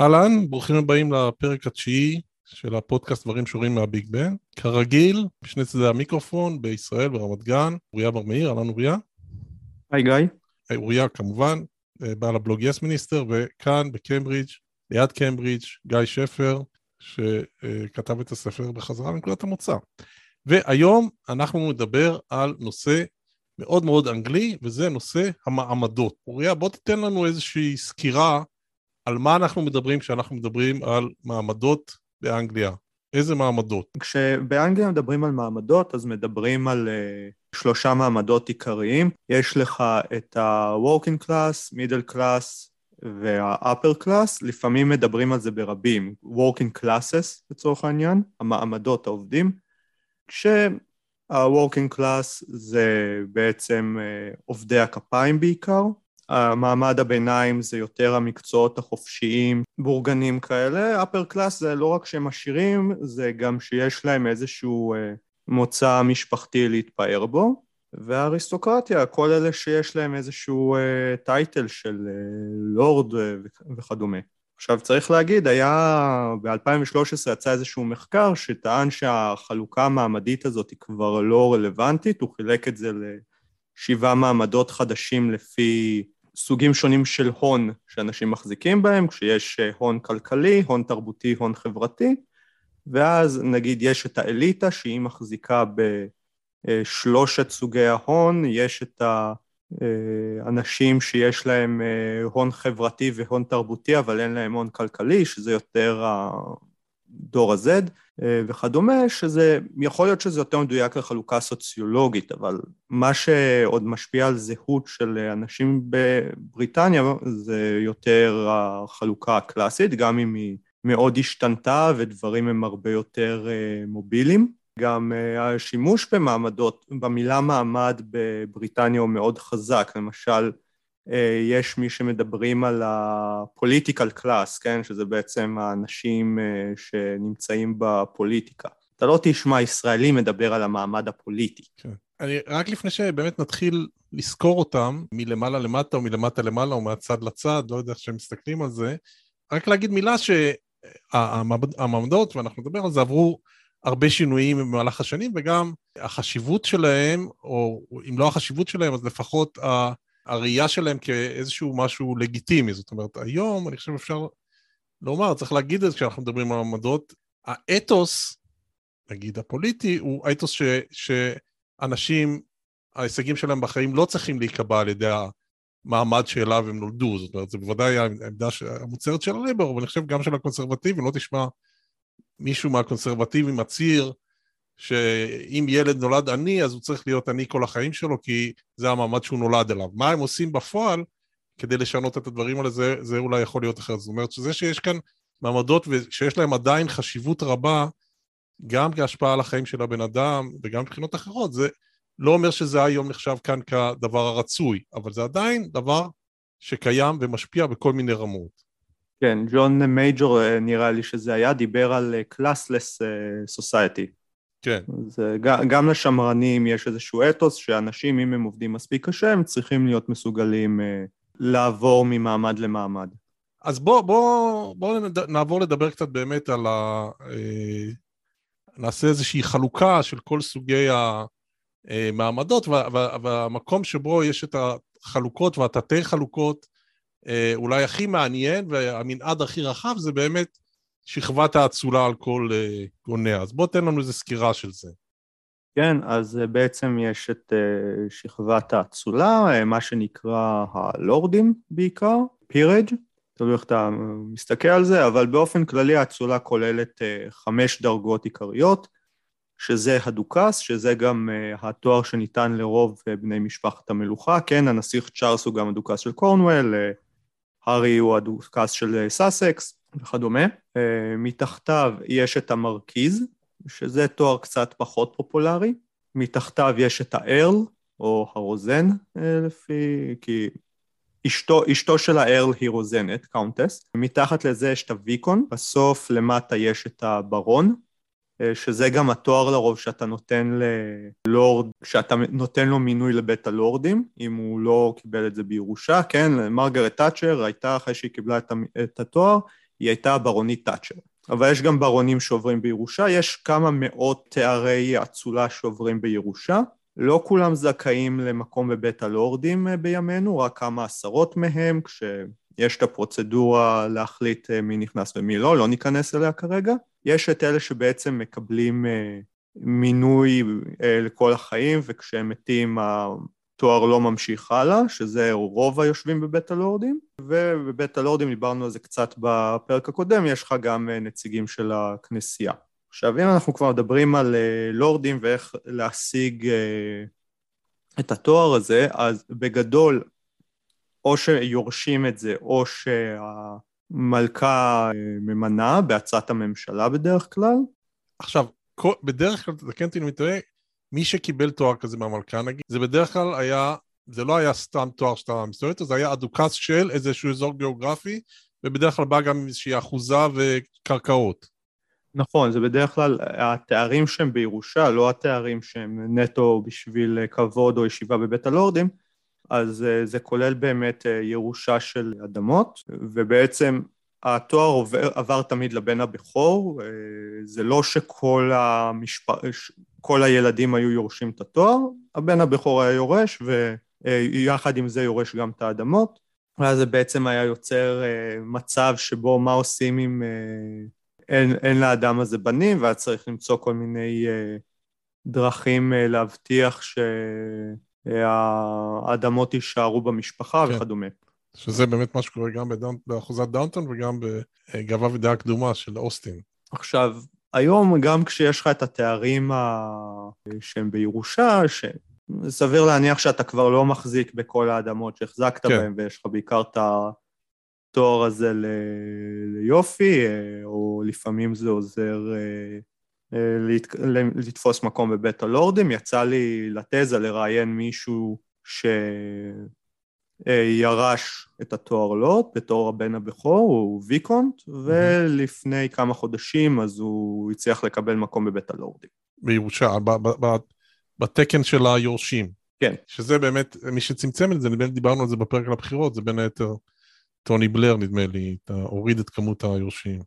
אהלן, ברוכים הבאים לפרק התשיעי של הפודקאסט דברים שרואים מהביג בן. כרגיל, בשני צדדי המיקרופון, בישראל, ברמת גן, אוריה בר מאיר, אהלן אוריה. היי גיא. היי אוריה כמובן, אה, בעל הבלוג Yes Minister, וכאן בקיימברידג', ליד קיימברידג', גיא שפר, שכתב את הספר בחזרה מנקודת המוצא. והיום אנחנו נדבר על נושא מאוד מאוד אנגלי, וזה נושא המעמדות. אוריה, בוא תיתן לנו איזושהי סקירה על מה אנחנו מדברים כשאנחנו מדברים על מעמדות באנגליה. איזה מעמדות? כשבאנגליה מדברים על מעמדות, אז מדברים על uh, שלושה מעמדות עיקריים. יש לך את ה-working class, middle class וה-upper class, לפעמים מדברים על זה ברבים, working classes לצורך העניין, המעמדות העובדים, כשה-working class זה בעצם uh, עובדי הכפיים בעיקר, המעמד הביניים זה יותר המקצועות החופשיים, בורגנים כאלה, upper class זה לא רק שהם עשירים, זה גם שיש להם איזשהו אה, מוצא משפחתי להתפאר בו, והאריסטוקרטיה, כל אלה שיש להם איזשהו טייטל אה, של אה, לורד וכדומה. עכשיו צריך להגיד, היה ב-2013 יצא איזשהו מחקר שטען שהחלוקה המעמדית הזאת היא כבר לא רלוונטית, הוא חילק את זה לשבעה מעמדות חדשים לפי סוגים שונים של הון שאנשים מחזיקים בהם, כשיש אה, הון כלכלי, הון תרבותי, הון חברתי, ואז נגיד יש את האליטה שהיא מחזיקה בשלושת סוגי ההון, יש את האנשים שיש להם אה, הון חברתי והון תרבותי אבל אין להם הון כלכלי, שזה יותר דור ה-Z אה, וכדומה, שזה, יכול להיות שזה יותר מדויק לחלוקה סוציולוגית, אבל מה שעוד משפיע על זהות של אנשים בבריטניה זה יותר החלוקה הקלאסית, גם אם היא מאוד השתנתה ודברים הם הרבה יותר אה, מוביליים. גם אה, השימוש במעמדות, במילה מעמד בבריטניה הוא מאוד חזק, למשל אה, יש מי שמדברים על הפוליטיקל קלאס, כן? שזה בעצם האנשים אה, שנמצאים בפוליטיקה. אתה לא תשמע ישראלי מדבר על המעמד הפוליטי. כן. אני, רק לפני שבאמת נתחיל לזכור אותם מלמעלה למטה או מלמטה למעלה או מהצד לצד, לא יודע איך שהם מסתכלים על זה, רק להגיד מילה שהמעמדות, ואנחנו נדבר על זה, עברו הרבה שינויים במהלך השנים, וגם החשיבות שלהם, או אם לא החשיבות שלהם, אז לפחות הראייה שלהם כאיזשהו משהו לגיטימי. זאת אומרת, היום אני חושב אפשר לומר, צריך להגיד את זה כשאנחנו מדברים על עמדות, האתוס, נגיד הפוליטי, הוא האתוס ש, שאנשים, ההישגים שלהם בחיים לא צריכים להיקבע על ידי המעמד שאליו הם נולדו. זאת אומרת, זה בוודאי העמדה המוצהרת של הליבר, אבל אני חושב גם של הקונסרבטיבים, לא תשמע מישהו מהקונסרבטיבים מצהיר שאם ילד נולד עני, אז הוא צריך להיות עני כל החיים שלו, כי זה המעמד שהוא נולד אליו. מה הם עושים בפועל כדי לשנות את הדברים האלה, זה, זה אולי יכול להיות אחרת. זאת אומרת שזה שיש כאן מעמדות ושיש להם עדיין חשיבות רבה, גם כהשפעה על החיים של הבן אדם וגם מבחינות אחרות, זה לא אומר שזה היום נחשב כאן כדבר הרצוי, אבל זה עדיין דבר שקיים ומשפיע בכל מיני רמות. כן, ג'ון מייג'ור אה, נראה לי שזה היה, דיבר על classless אה, society. כן. אז גם לשמרנים יש איזשהו אתוס שאנשים, אם הם עובדים מספיק קשה, הם צריכים להיות מסוגלים אה, לעבור ממעמד למעמד. אז בואו בוא, בוא נעבור לדבר קצת באמת על ה... אה, נעשה איזושהי חלוקה של כל סוגי המעמדות, והמקום שבו יש את החלוקות והתתי חלוקות, אה, אולי הכי מעניין והמנעד הכי רחב זה באמת שכבת האצולה על כל uh, גוניה. אז בוא תן לנו איזה סקירה של זה. כן, אז uh, בעצם יש את uh, שכבת האצולה, מה שנקרא הלורדים בעיקר, peerage, תלוי איך אתה מסתכל על זה, אבל באופן כללי האצולה כוללת חמש דרגות עיקריות, שזה הדוכס, שזה גם התואר שניתן לרוב בני משפחת המלוכה, כן, הנסיך צ'ארלס הוא גם הדוכס של קורנוול, הארי הוא הדוכס של סאסקס, וכדומה. אה, מתחתיו יש את המרכיז, שזה תואר קצת פחות פופולרי. מתחתיו יש את ה earl, או הרוזן, אה, לפי... כי אשתו, אשתו של ה earl היא רוזנת, countess. מתחת לזה יש את ה viscount, בסוף למטה יש את הברון, אה, שזה גם התואר לרוב שאתה נותן ללורד, שאתה נותן לו מינוי לבית הלורדים, אם הוא לא קיבל את זה בירושה, כן, מרגרט תאצ'ר הייתה אחרי שהיא קיבלה את התואר, היא הייתה הברונית תאצ'ר. אבל יש גם ברונים שעוברים בירושה, יש כמה מאות תארי אצולה שעוברים בירושה. לא כולם זכאים למקום בבית הלורדים אה, בימינו, רק כמה עשרות מהם, כשיש את הפרוצדורה להחליט אה, מי נכנס ומי לא, לא ניכנס אליה כרגע. יש את אלה שבעצם מקבלים אה, מינוי לכל החיים, וכשהם מתים התואר לא ממשיך הלאה, שזה רוב היושבים בבית הלורדים, ובבית הלורדים דיברנו על זה קצת בפרק הקודם, יש לך גם נציגים של הכנסייה. עכשיו, אם אנחנו כבר מדברים על uh, לורדים ואיך להשיג uh, את התואר הזה, אז בגדול, או שיורשים את זה, או שהמלכה ממנה בעצת הממשלה בדרך כלל. עכשיו, בדרך כלל, תקן אותי אם אני טועה, מי שקיבל תואר כזה מהמלכה נגיד, זה בדרך כלל היה, זה לא היה סתם תואר שאתה מסתובב איתו, זה היה אדוקס של איזשהו אזור גיאוגרפי, ובדרך כלל בא גם עם איזושהי אחוזה וקרקעות. נכון, זה בדרך כלל התארים שהם בירושה, לא התארים שהם נטו בשביל כבוד או ישיבה בבית הלורדים, אז אה, זה כולל באמת אה, ירושה של אדמות, ובעצם התואר עובר, עבר תמיד לבן הבכור, אה, זה לא שכל המשפ... כל הילדים היו יורשים את התואר, הבן הבכור היה יורש, ויחד עם זה יורש גם את האדמות, ואז זה בעצם היה יוצר מצב שבו מה עושים עם אין, אין לאדם הזה בנים, ואז צריך למצוא כל מיני דרכים להבטיח שהאדמות יישארו במשפחה כן. וכדומה. שזה באמת מה שקורה גם בדאונ... באחוזת דאונטון וגם בגאווה ודעה קדומה של אוסטין. עכשיו, היום גם כשיש לך את התארים ה... שהם בירושה, שסביר להניח שאתה כבר לא מחזיק בכל האדמות שהחזקת כן. בהן, ויש לך בעיקר את. התואר הזה ליופי, אה, או לפעמים זה עוזר אה, אה, לתפוס מקום בבית הלורדים. יצא לי לתזה לראיין מישהו שירש את התואר לוט בתור הבן הבכור, הוא ויקונט, ולפני כמה חודשים אז הוא הצליח לקבל מקום בבית הלורדים. בירושה, בתקן של היורשים. כן. שזה באמת, מי שצמצם את זה, דיברנו על זה בפרק על הבחירות, זה בין היתר טוני בלר, נדמה לי, הוריד את כמות היורשים.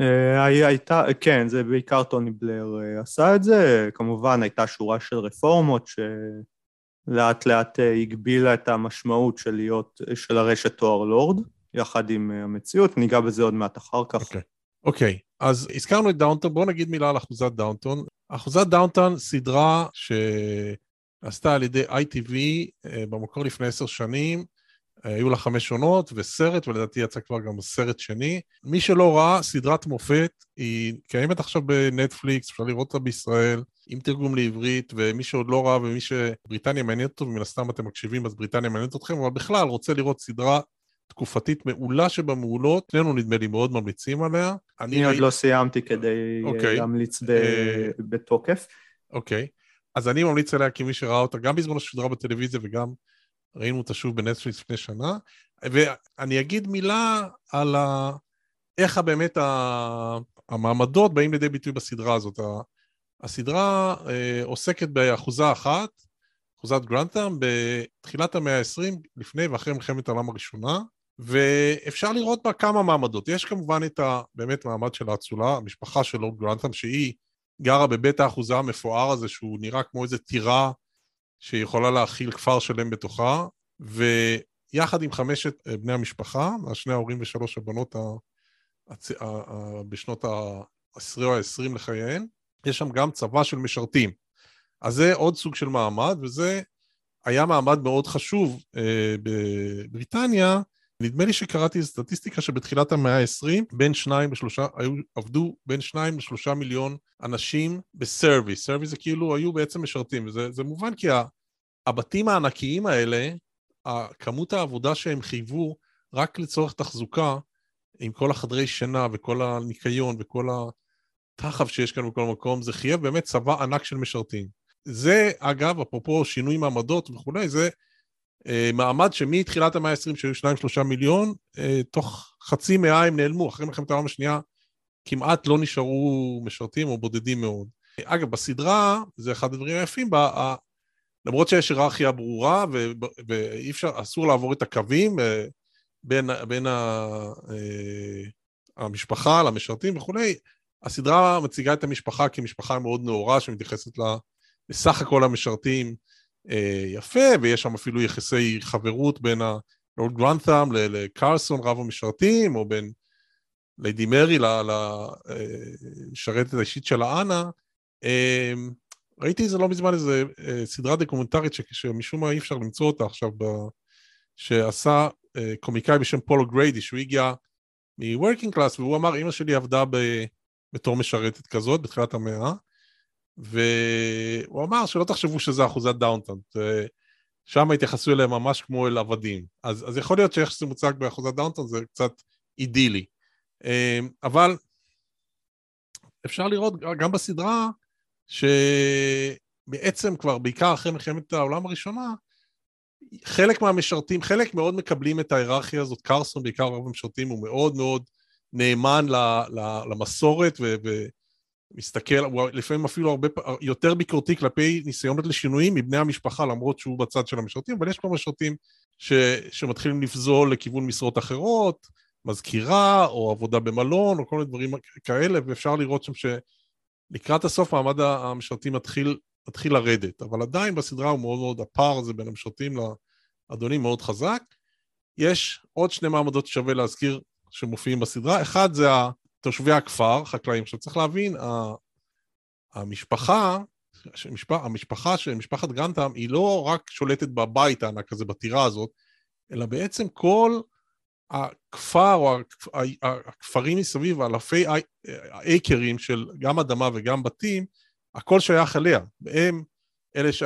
אה, הייתה, כן, זה בעיקר טוני בלר אה, עשה את זה, כמובן הייתה שורה של רפורמות שלאט לאט אה, הגבילה את המשמעות של להיות, של הרשת תואר לורד, יחד עם המציאות, ניגע בזה עוד מעט אחר כך. אוקיי, okay. אוקיי, okay. אז הזכרנו את דאונטון, בואו נגיד מילה על אחוזת דאונטון. אחוזת דאונטון סדרה שעשתה על ידי ITV במקור לפני עשר שנים, היו לה חמש עונות וסרט, ולדעתי יצא כבר גם סרט שני. מי שלא ראה, סדרת מופת, היא קיימת עכשיו בנטפליקס, אפשר לראות אותה בישראל, עם תרגום לעברית, ומי שעוד לא ראה ומי שבריטניה מעניינת אותו, ומן הסתם אתם מקשיבים, אז בריטניה מעניינת אתכם, אבל בכלל רוצה לראות סדרה תקופתית מעולה שבמעולות, שנינו נדמה לי מאוד ממליצים עליה. אני, אני עוד לא סיימתי כדי okay. אוקיי. להמליץ ב... uh... בתוקף. אוקיי, okay. אז אני ממליץ עליה כמי שראה אותה גם בזמן השדרה בטלוויזיה וגם ראינו אותה שוב בנטפליקס לפני שנה, ואני אגיד מילה על ה... איך באמת ה... המעמדות באים לידי ביטוי בסדרה הזאת. הסדרה אה, עוסקת באחוזה אחת, אחוזת גרנטאם, בתחילת המאה ה-20, לפני ואחרי מלחמת העולם הראשונה, ואפשר לראות בה כמה מעמדות. יש כמובן את ה... באמת מעמד של האצולה, המשפחה של לורד גרנטאם, שהיא גרה בבית האחוזה המפואר הזה, שהוא נראה כמו איזה טירה שיכולה להכיל כפר שלם בתוכה, ויחד עם חמשת אה, בני המשפחה, שני ההורים ושלוש הבנות הצ... בשנות העשרה או העשרים לחייהן, יש שם גם צבא של משרתים. אז זה עוד סוג של מעמד, וזה היה מעמד מאוד חשוב אה, בבריטניה, נדמה לי שקראתי סטטיסטיקה שבתחילת המאה ה-20, בין שניים לשלושה, היו, עבדו בין שניים לשלושה מיליון אנשים ב service. service זה כאילו היו בעצם משרתים, וזה מובן כי הבתים הענקיים האלה, כמות העבודה שהם חייבו רק לצורך תחזוקה, עם כל החדרי שינה וכל הניקיון וכל התחב שיש כאן בכל מקום, זה חייב באמת צבא ענק של משרתים. זה, אגב, אפרופו שינוי מעמדות וכולי, זה אה, מעמד שמתחילת המאה ה-20, שהיו 2-3 מיליון, אה, תוך חצי מאה הם נעלמו, אחרי מלחמת העולם השנייה כמעט לא נשארו משרתים או בודדים מאוד. אגב, בסדרה, זה אחד הדברים היפים, בה, למרות שיש היררכיה ברורה ואי אפשר, אסור לעבור את הקווים אה, בין, בין המשפחה, למשרתים וכולי, הסדרה מציגה את המשפחה כמשפחה מאוד נאורה שמתייחסת לסך הכל המשרתים אה, יפה, ויש שם אפילו יחסי חברות בין הלורד גרנת'ם לקרסון רב המשרתים, או בין ליידי מרי לשרתת האישית של האנה. אה, ראיתי איזה לא מזמן איזה אה, סדרה דוקומנטרית שמשום מה אי אפשר למצוא אותה עכשיו, ב... שעשה אה, קומיקאי בשם פול או'גריידי, שהוא הגיע מ-working class, והוא אמר, אמא שלי עבדה ב... בתור משרתת כזאת בתחילת המאה, והוא אמר שלא תחשבו שזה אחוזת דאונטון, שם התייחסו אליהם ממש כמו אל עבדים. אז, אז יכול להיות שאיך שזה מוצג באחוזת דאונטון זה קצת אידילי. אה, אבל אפשר לראות גם בסדרה שבעצם כבר בעיקר אחרי מלחמת העולם הראשונה, חלק מהמשרתים, חלק מאוד מקבלים את ההיררכיה הזאת, קרסון בעיקר רוב המשרתים הוא מאוד מאוד נאמן למסורת ו... מסתכל, הוא לפעמים אפילו הרבה יותר ביקורתי כלפי ניסיונות לשינויים מבני המשפחה, למרות שהוא בצד של המשרתים, אבל יש כבר משרתים ש, שמתחילים לפזול לכיוון משרות אחרות, מזכירה, או עבודה במלון, או כל מיני דברים כאלה, ואפשר לראות שם שלקראת הסוף מעמד המשרתים מתחיל, מתחיל לרדת, אבל עדיין בסדרה הוא מאוד מאוד, הפער הזה בין המשרתים לאדונים מאוד חזק. יש עוד שני מעמדות ששווה להזכיר שמופיעים בסדרה, אחד זה תושבי הכפר, חקלאים. עכשיו צריך להבין, המשפחה, המשפחה של משפחת גרנטם היא לא רק שולטת בבית הענק הזה, בטירה הזאת, אלא בעצם כל הכפר או הכפרים מסביב, אלפי אייקרים של גם אדמה וגם בתים, הכל שייך אליה. והם אלה ש...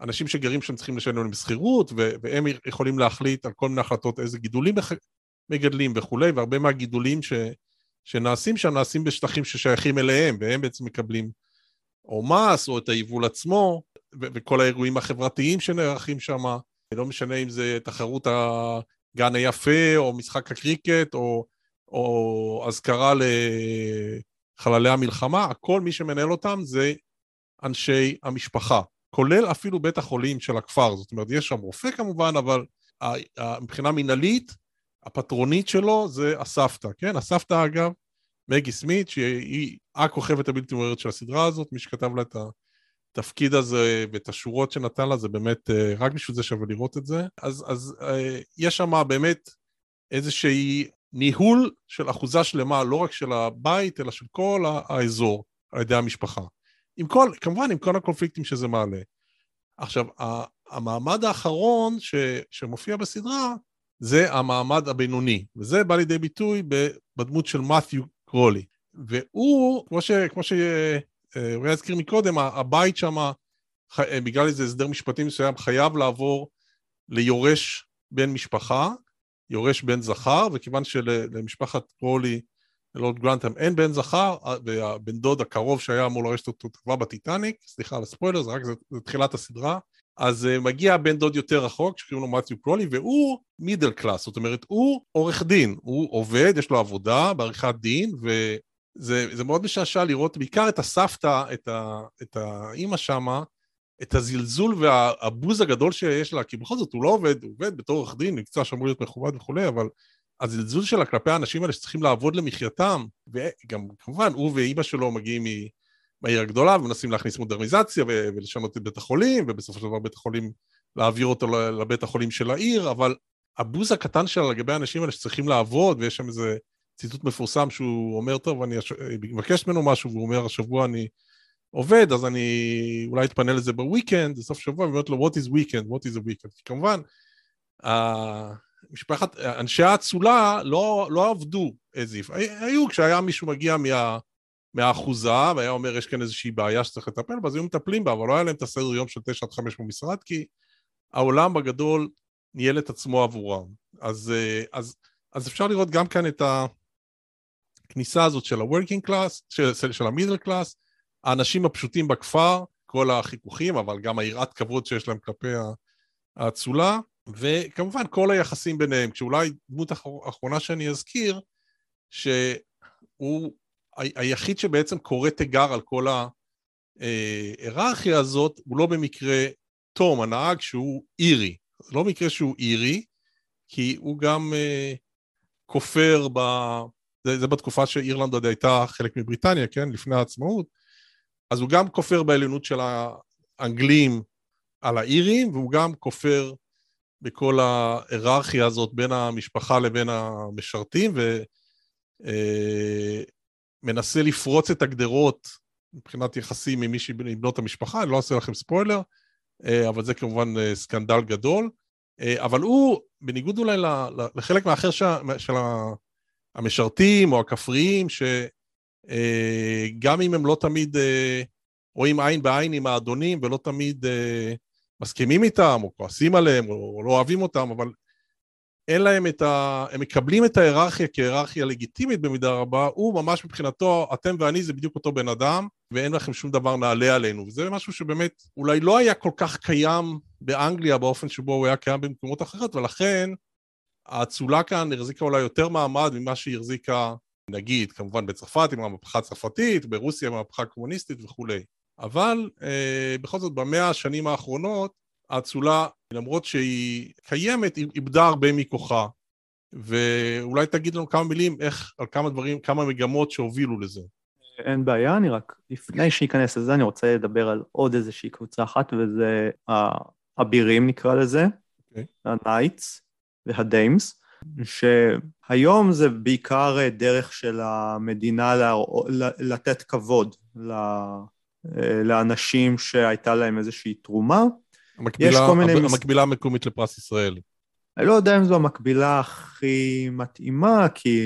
אנשים שגרים שם צריכים לשלם להם שכירות, והם יכולים להחליט על כל מיני החלטות איזה גידולים מגדלים וכולי, והרבה מהגידולים ש, שנעשים שם נעשים בשטחים ששייכים אליהם, והם בעצם מקבלים או מס או את היבול עצמו, ו- וכל האירועים החברתיים שנערכים שם, לא משנה אם זה תחרות הגן היפה, או משחק הקריקט, או, או אזכרה לחללי המלחמה, הכל מי שמנהל אותם זה אנשי המשפחה, כולל אפילו בית החולים של הכפר, זאת אומרת, יש שם רופא כמובן, אבל מבחינה מינהלית, הפטרונית שלו זה הסבתא, כן? הסבתא אגב, מגי סמית, שהיא הכוכבת הבלתי מעוררת של הסדרה הזאת, מי שכתב לה את התפקיד הזה ואת השורות שנתן לה, זה באמת, אה, רק בשביל זה שווה לראות את זה. אז, אז אה, יש שם באמת איזושהי ניהול של אחוזה שלמה, לא רק של הבית, אלא של כל האזור, על ידי המשפחה. עם כל, כמובן עם כל הקונפליקטים שזה מעלה. עכשיו, המעמד האחרון ש, שמופיע בסדרה, זה המעמד הבינוני, וזה בא לידי ביטוי בדמות של מת'יו קרולי. והוא, כמו, ש, כמו שהוא הזכיר מקודם, הבית שם, בגלל איזה הסדר משפטי מסוים, חייב לעבור ליורש בן משפחה, יורש בן זכר, וכיוון שלמשפחת קרולי, ללורד גרנטם, אין בן זכר, והבן דוד הקרוב שהיה אמור לרשת אותו כבר בטיטניק, סליחה על הספוילר, זה רק זה, זה תחילת הסדרה, אז uh, מגיע בן דוד יותר רחוק, שקוראים לו מתיו קרולי, והוא מידל קלאס, זאת אומרת, הוא עורך דין, הוא עובד, יש לו עבודה בעריכת דין, וזה מאוד משעשע לראות בעיקר את הסבתא, את, ה, את האימא שמה, את הזלזול והבוז הגדול שיש לה, כי בכל זאת הוא לא עובד, הוא עובד בתור עורך דין, מקצוע שאמור להיות מכובד וכולי, אבל הזלזול שלה כלפי האנשים האלה שצריכים לעבוד למחייתם, וגם כמובן הוא ואימא שלו מגיעים בעיר הגדולה ומנסים להכניס מודרניזציה ולשנות את בית החולים, ובסופו של דבר בית החולים, להעביר אותו לבית החולים של העיר, אבל הבוז הקטן שלה לגבי האנשים האלה שצריכים לעבוד, ויש שם איזה ציטוט מפורסם שהוא אומר, טוב, אני מבקש ממנו משהו, והוא אומר, השבוע אני עובד, אז אני אולי אתפנה לזה בוויקנד, בסוף שבוע, ואומרת לו, what is weekend, what is a weekend. כי כמובן, משפחת, אנשי האצולה לא, לא עבדו as if. היו, כשהיה מישהו מגיע מה... מהאחוזה, והיה אומר, יש כאן איזושהי בעיה שצריך לטפל בה, אז היו מטפלים בה, אבל לא היה להם את הסדר יום של 9 עד 5 במשרד, כי העולם בגדול ניהל את עצמו עבורם. אז, אה, אז, אז אפשר לראות גם כאן את הכניסה הזאת של ה-working class, של, של ה-middle class, האנשים הפשוטים בכפר, כל החיכוכים, אבל גם היראת כבוד שיש להם כלפי האצולה, וכמובן כל היחסים ביניהם, כשאולי דמות אחרונה שאני אזכיר, שהוא היחיד שבעצם קורא תיגר על כל ההיררכיה הזאת הוא לא במקרה תום, הנהג שהוא אירי. זה לא במקרה שהוא אירי, כי הוא גם uh, כופר ב... זה, זה בתקופה שאירלנד עוד הייתה חלק מבריטניה, כן? לפני העצמאות. אז הוא גם כופר בעליונות של האנגלים על האירים, והוא גם כופר בכל ההיררכיה הזאת בין המשפחה לבין המשרתים, ומנסה אה, לפרוץ את הגדרות מבחינת יחסים עם מישהי מבנות המשפחה, אני לא אעשה לכם ספוילר, אה, אבל זה כמובן אה, סקנדל גדול. אבל הוא, בניגוד אולי לחלק מהאחר של המשרתים או הכפריים, שגם אם הם לא תמיד רואים עין בעין עם האדונים ולא תמיד מסכימים איתם, או כועסים עליהם, או לא אוהבים אותם, אבל אין להם את ה... הם מקבלים את ההיררכיה כהיררכיה לגיטימית במידה רבה, הוא ממש מבחינתו, אתם ואני זה בדיוק אותו בן אדם, ואין לכם שום דבר נעלה עלינו. וזה משהו שבאמת אולי לא היה כל כך קיים באנגליה באופן שבו הוא היה קיים במקומות אחרות, ולכן האצולה כאן החזיקה אולי יותר מעמד ממה שהיא החזיקה, נגיד, כמובן בצרפת עם המהפכה הצרפתית, ברוסיה עם המהפכה הקומוניסטית וכולי. אבל אה, בכל זאת במאה השנים האחרונות האצולה, למרות שהיא קיימת, היא איבדה הרבה מכוחה. ואולי תגיד לנו כמה מילים איך, על כמה דברים, כמה מגמות שהובילו לזה. אין בעיה, אני רק, לפני שאיכנס לזה, אני רוצה לדבר על עוד איזושהי קבוצה אחת, וזה האבירים נקרא לזה, okay. ה knights וה dames, שהיום זה בעיקר דרך של המדינה לתת כבוד אה, לאנשים שהייתה להם איזושהי תרומה. המקבילה, מיני... המקבילה המקומית לפרס ישראל. אני לא יודע אם זו המקבילה הכי מתאימה, כי,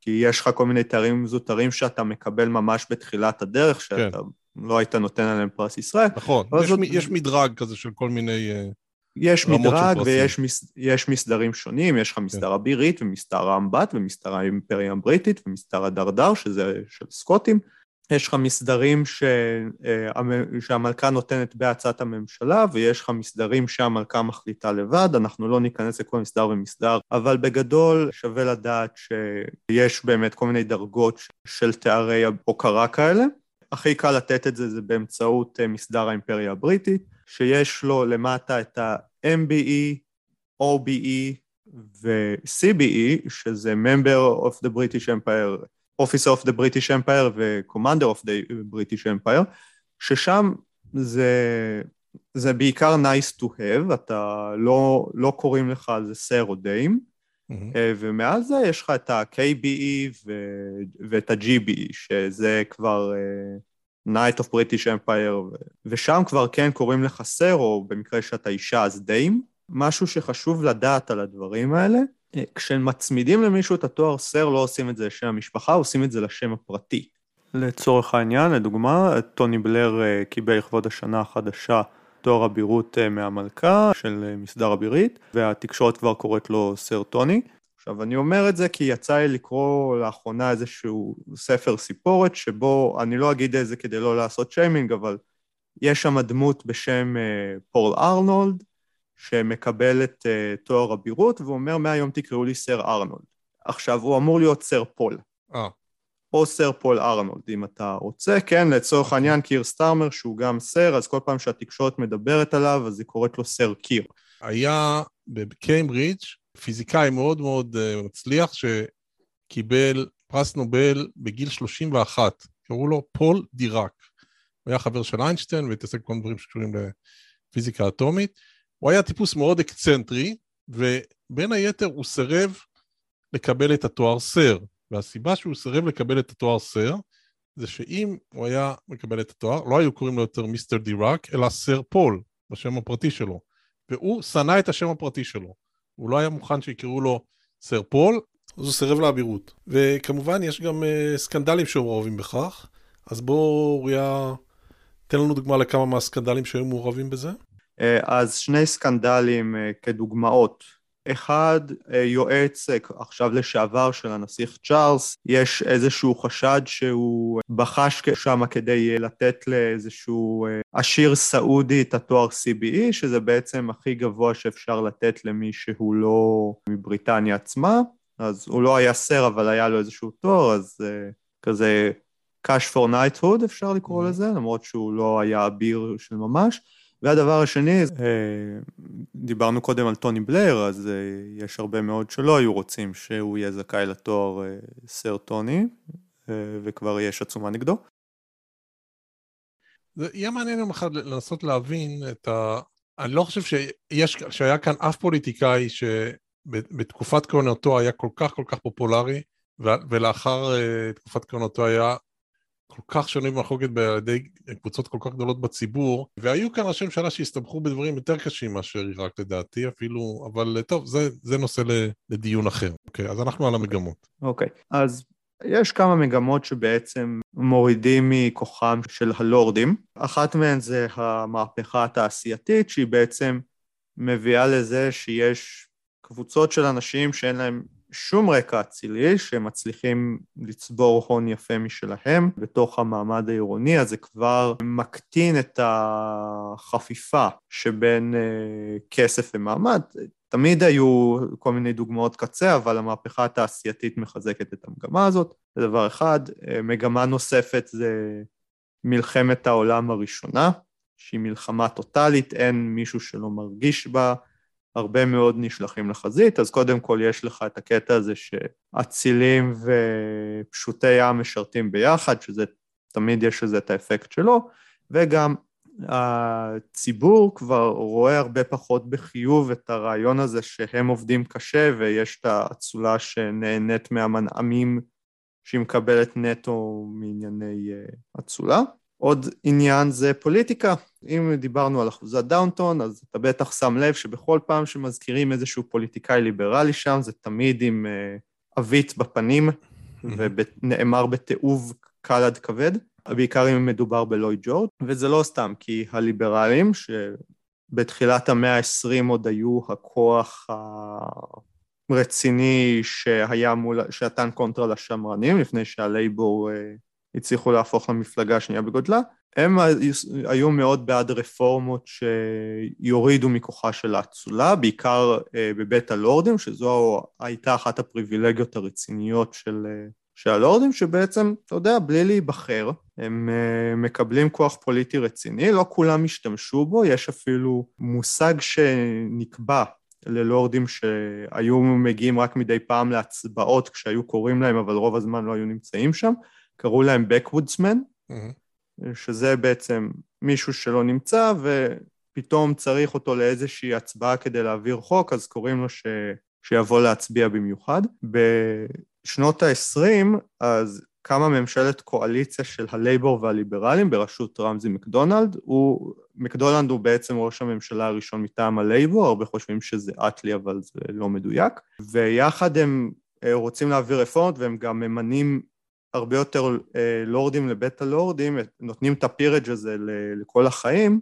כי יש לך כל מיני תארים זוטרים שאתה מקבל ממש בתחילת הדרך, שאתה כן. לא היית נותן עליהם פרס ישראל. נכון, יש, זאת... יש מדרג כזה של כל מיני uh, יש מדרג ויש מס, יש מסדרים שונים, יש לך כן. מסדר אבירית ומסדר האמבט ומסדר האימפריה הבריטית ומסדר הדרדר, שזה של סקוטים. יש לך מסדרים. אה, שהמלכה נותנת בהצעת הממשלה, ויש לך מסדרים שהמלכה מחליטה לבד, אנחנו לא ניכנס לכל מסדר ומסדר, אבל בגדול שווה לדעת שיש באמת כל מיני דרגות של תארי הוקרה כאלה. הכי קל לתת את זה זה באמצעות אה, מסדר האימפריה הבריטית, שיש לו למטה את ה-MBE, OBE ו-CBE, שזה Member of the British Empire Officer of the British Empire ו-Commander of the British Empire, ששם זה, זה בעיקר nice to have, אתה לא, לא קוראים לך על זה סר או דיים, mm-hmm. ומעל זה יש לך את ה-KBE ו, ואת ה-GBE, שזה כבר uh, Knight of British Empire, ושם כבר כן קוראים לך סר, או במקרה שאתה אישה אז דיים. משהו שחשוב לדעת על הדברים האלה, כשמצמידים למישהו את התואר סר לא עושים את זה לשם המשפחה, עושים את זה לשם הפרטי. לצורך העניין, לדוגמה, טוני בלר אה, קיבל לכבוד השנה החדשה תואר אבירות אה, מהמלכה של מסדר אבירית, והתקשורת כבר קוראת לו סר טוני. עכשיו, אני אומר את זה כי יצא לי לקרוא לאחרונה איזשהו ספר סיפורת, שבו, אני לא אגיד את זה כדי לא לעשות שיימינג, אבל יש שם דמות בשם פול ארנולד, שמקבל את אה, תואר אבירות, והוא אומר, מהיום תקראו לי סר ארנולד. עכשיו, הוא אמור להיות סר פול. אה. או סר פול ארנולד, אם אתה רוצה. כן, לצורך העניין, קיר סטארמר, שהוא גם סר, אז כל פעם שהתקשורת מדברת עליו, אז היא קוראת לו סר קיר. היה בקיימברידג' פיזיקאי מאוד מאוד אה, מצליח, שקיבל פרס נובל בגיל 31, קראו לו פול דיראק. הוא היה חבר של איינשטיין והתעסק בכל מיני דברים שקשורים לפיזיקה אטומית. הוא היה טיפוס מאוד אקצנטרי, ובין היתר הוא סירב לקבל את התואר סר. והסיבה שהוא סירב לקבל את התואר סר, זה שאם הוא היה מקבל את התואר, לא היו קוראים לו יותר mister דיראק, אלא סר פול, בשם הפרטי שלו. והוא שנא את השם הפרטי שלו. הוא לא היה מוכן שיקראו לו סר פול, אז הוא סירב לאבירות. וכמובן, יש גם uh, סקנדלים שמעורבים בכך, אז בוא, אוריה, תן לנו דוגמה לכמה מהסקנדלים שהיו מעורבים בזה. אה, אז שני סקנדלים אה, כדוגמאות. אחד, אה, יועץ עכשיו לשעבר של הנסיך צ'ארלס, יש איזשהו חשד שהוא בחש שם כדי לתת לאיזשהו עשיר סעודי את התואר CBE, שזה בעצם הכי גבוה שאפשר לתת למי שהוא לא מבריטניה עצמה, אז הוא לא היה סר אבל היה לו איזשהו תואר, אז כזה cash for knighthood אפשר לקרוא mm-hmm. לזה, למרות שהוא לא היה אביר של ממש. והדבר השני, דיברנו קודם על טוני בלייר, אז uh, יש הרבה מאוד שלא היו רוצים שהוא יהיה זכאי לתואר uh, סר טוני, וכבר יש עצומה נגדו. זה יהיה מעניין יום אחד לנסות להבין את ה... אני לא חושב שיש, שהיה כאן אף פוליטיקאי שבתקופת כהונתו היה כל כך כל כך פופולרי, ולאחר תקופת כהונתו היה כל כך שנוי במחלוקת בידי קבוצות כל כך גדולות בציבור, והיו כאן ראשי ממשלה שהסתבכו בדברים יותר קשים מאשר עיראק לדעתי אפילו, אבל טוב, זה, זה נושא לדיון אחר. אוקיי, אז אנחנו על המגמות. אוקיי, אז יש כמה מגמות שבעצם מורידים מכוחם של הלורדים. אחת מהן זה המהפכה התעשייתית, שהיא בעצם מביאה לזה שיש קבוצות של אנשים שאין להם שום רקע אצילי, שמצליחים לצבור הון יפה משלהם בתוך המעמד העירוני, אז זה כבר מקטין את החפיפה שבין אה, כסף ומעמד. תמיד היו כל מיני דוגמאות קצה, אבל המהפכה התעשייתית מחזקת את המגמה הזאת, זה דבר אחד. אה, מגמה נוספת זה מלחמת העולם הראשונה, שהיא מלחמה טוטאלית, אין מישהו שלא מרגיש בה, הרבה מאוד נשלחים לחזית, אז קודם כל יש לך את הקטע הזה שאצילים ופשוטי עם משרתים ביחד, שזה תמיד יש לזה את האפקט שלו, וגם הציבור כבר רואה הרבה פחות בחיוב את הרעיון הזה שהם עובדים קשה ויש את האצולה שנהנית מהמנעמים שהיא מקבלת נטו מענייני אה, אצולה. עוד עניין זה פוליטיקה. אם דיברנו על אחוזת דאונטון, אז אתה בטח שם לב שבכל פעם שמזכירים איזשהו פוליטיקאי ליברלי שם, זה תמיד עם עווית uh, בפנים, ונאמר בתיעוב קל עד כבד, בעיקר אם מדובר בלוי ג'ורד, וזה לא סתם, כי הליברלים, שבתחילת המאה ה-20 עוד היו הכוח הרציני שהיה מול, שנתן קונטרה לשמרנים, לפני שהלייבור uh, הצליחו להפוך למפלגה השנייה בגודלה, הם היו מאוד בעד רפורמות שיורידו מכוחה של האצולה, בעיקר אה, בבית הלורדים, שזו הייתה אחת הפריבילגיות הרציניות של, אה, של הלורדים, שבעצם, אתה יודע, בלי להיבחר, הם אה, מקבלים כוח פוליטי רציני, לא כולם השתמשו בו, יש אפילו מושג שנקבע ללורדים שהיו מגיעים רק מדי פעם להצבעות כשהיו קוראים להם, אבל רוב הזמן לא היו נמצאים שם, קראו להם Backwoodsman, mm-hmm. שזה בעצם מישהו שלא נמצא ופתאום צריך אותו לאיזושהי הצבעה כדי להעביר חוק, אז קוראים לו ש... שיבוא להצביע במיוחד. בשנות ה-20 אז קמה ממשלת קואליציה של הלייבור והליברלים בראשות רמזי מקדונלד. הוא, מקדונלד הוא בעצם ראש הממשלה הראשון מטעם הלייבור, הרבה חושבים שזה אטלי אבל זה לא מדויק. ויחד הם אה, רוצים להעביר רפורמות והם גם ממנים הרבה יותר אה, לורדים לבית הלורדים, נותנים את הפירג' הזה לכל החיים,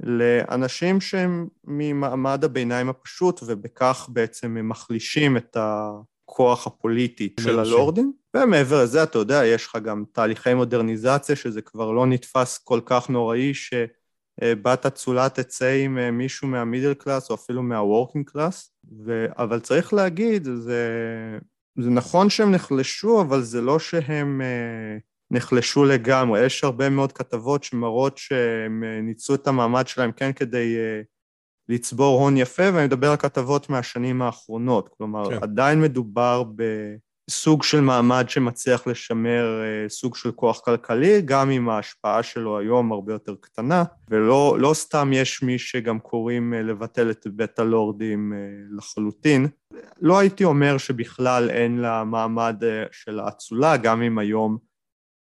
לאנשים שהם ממעמד הביניים הפשוט, ובכך בעצם הם מחלישים את הכוח הפוליטי של הלורדים. ומעבר לזה, אתה יודע, יש לך גם תהליכי מודרניזציה, שזה כבר לא נתפס כל כך נוראי, שבת אצולה תצא עם אה, מישהו מה middle class, או אפילו מה working class, ו... אבל צריך להגיד, זה זה נכון שהם נחלשו, אבל זה לא שהם אה, נחלשו לגמרי. יש הרבה מאוד כתבות שמראות שהם אה, ניצלו את המעמד שלהם כן כדי אה, לצבור הון יפה, ואני מדבר על כתבות מהשנים האחרונות. כלומר, כן. עדיין מדובר ב... סוג של מעמד שמצליח לשמר אה, סוג של כוח כלכלי, גם אם ההשפעה שלו היום הרבה יותר קטנה, ולא לא סתם יש מי שגם קוראים אה, לבטל את בית הלורדים אה, לחלוטין. לא הייתי אומר שבכלל אין לה מעמד של האצולה, גם אם היום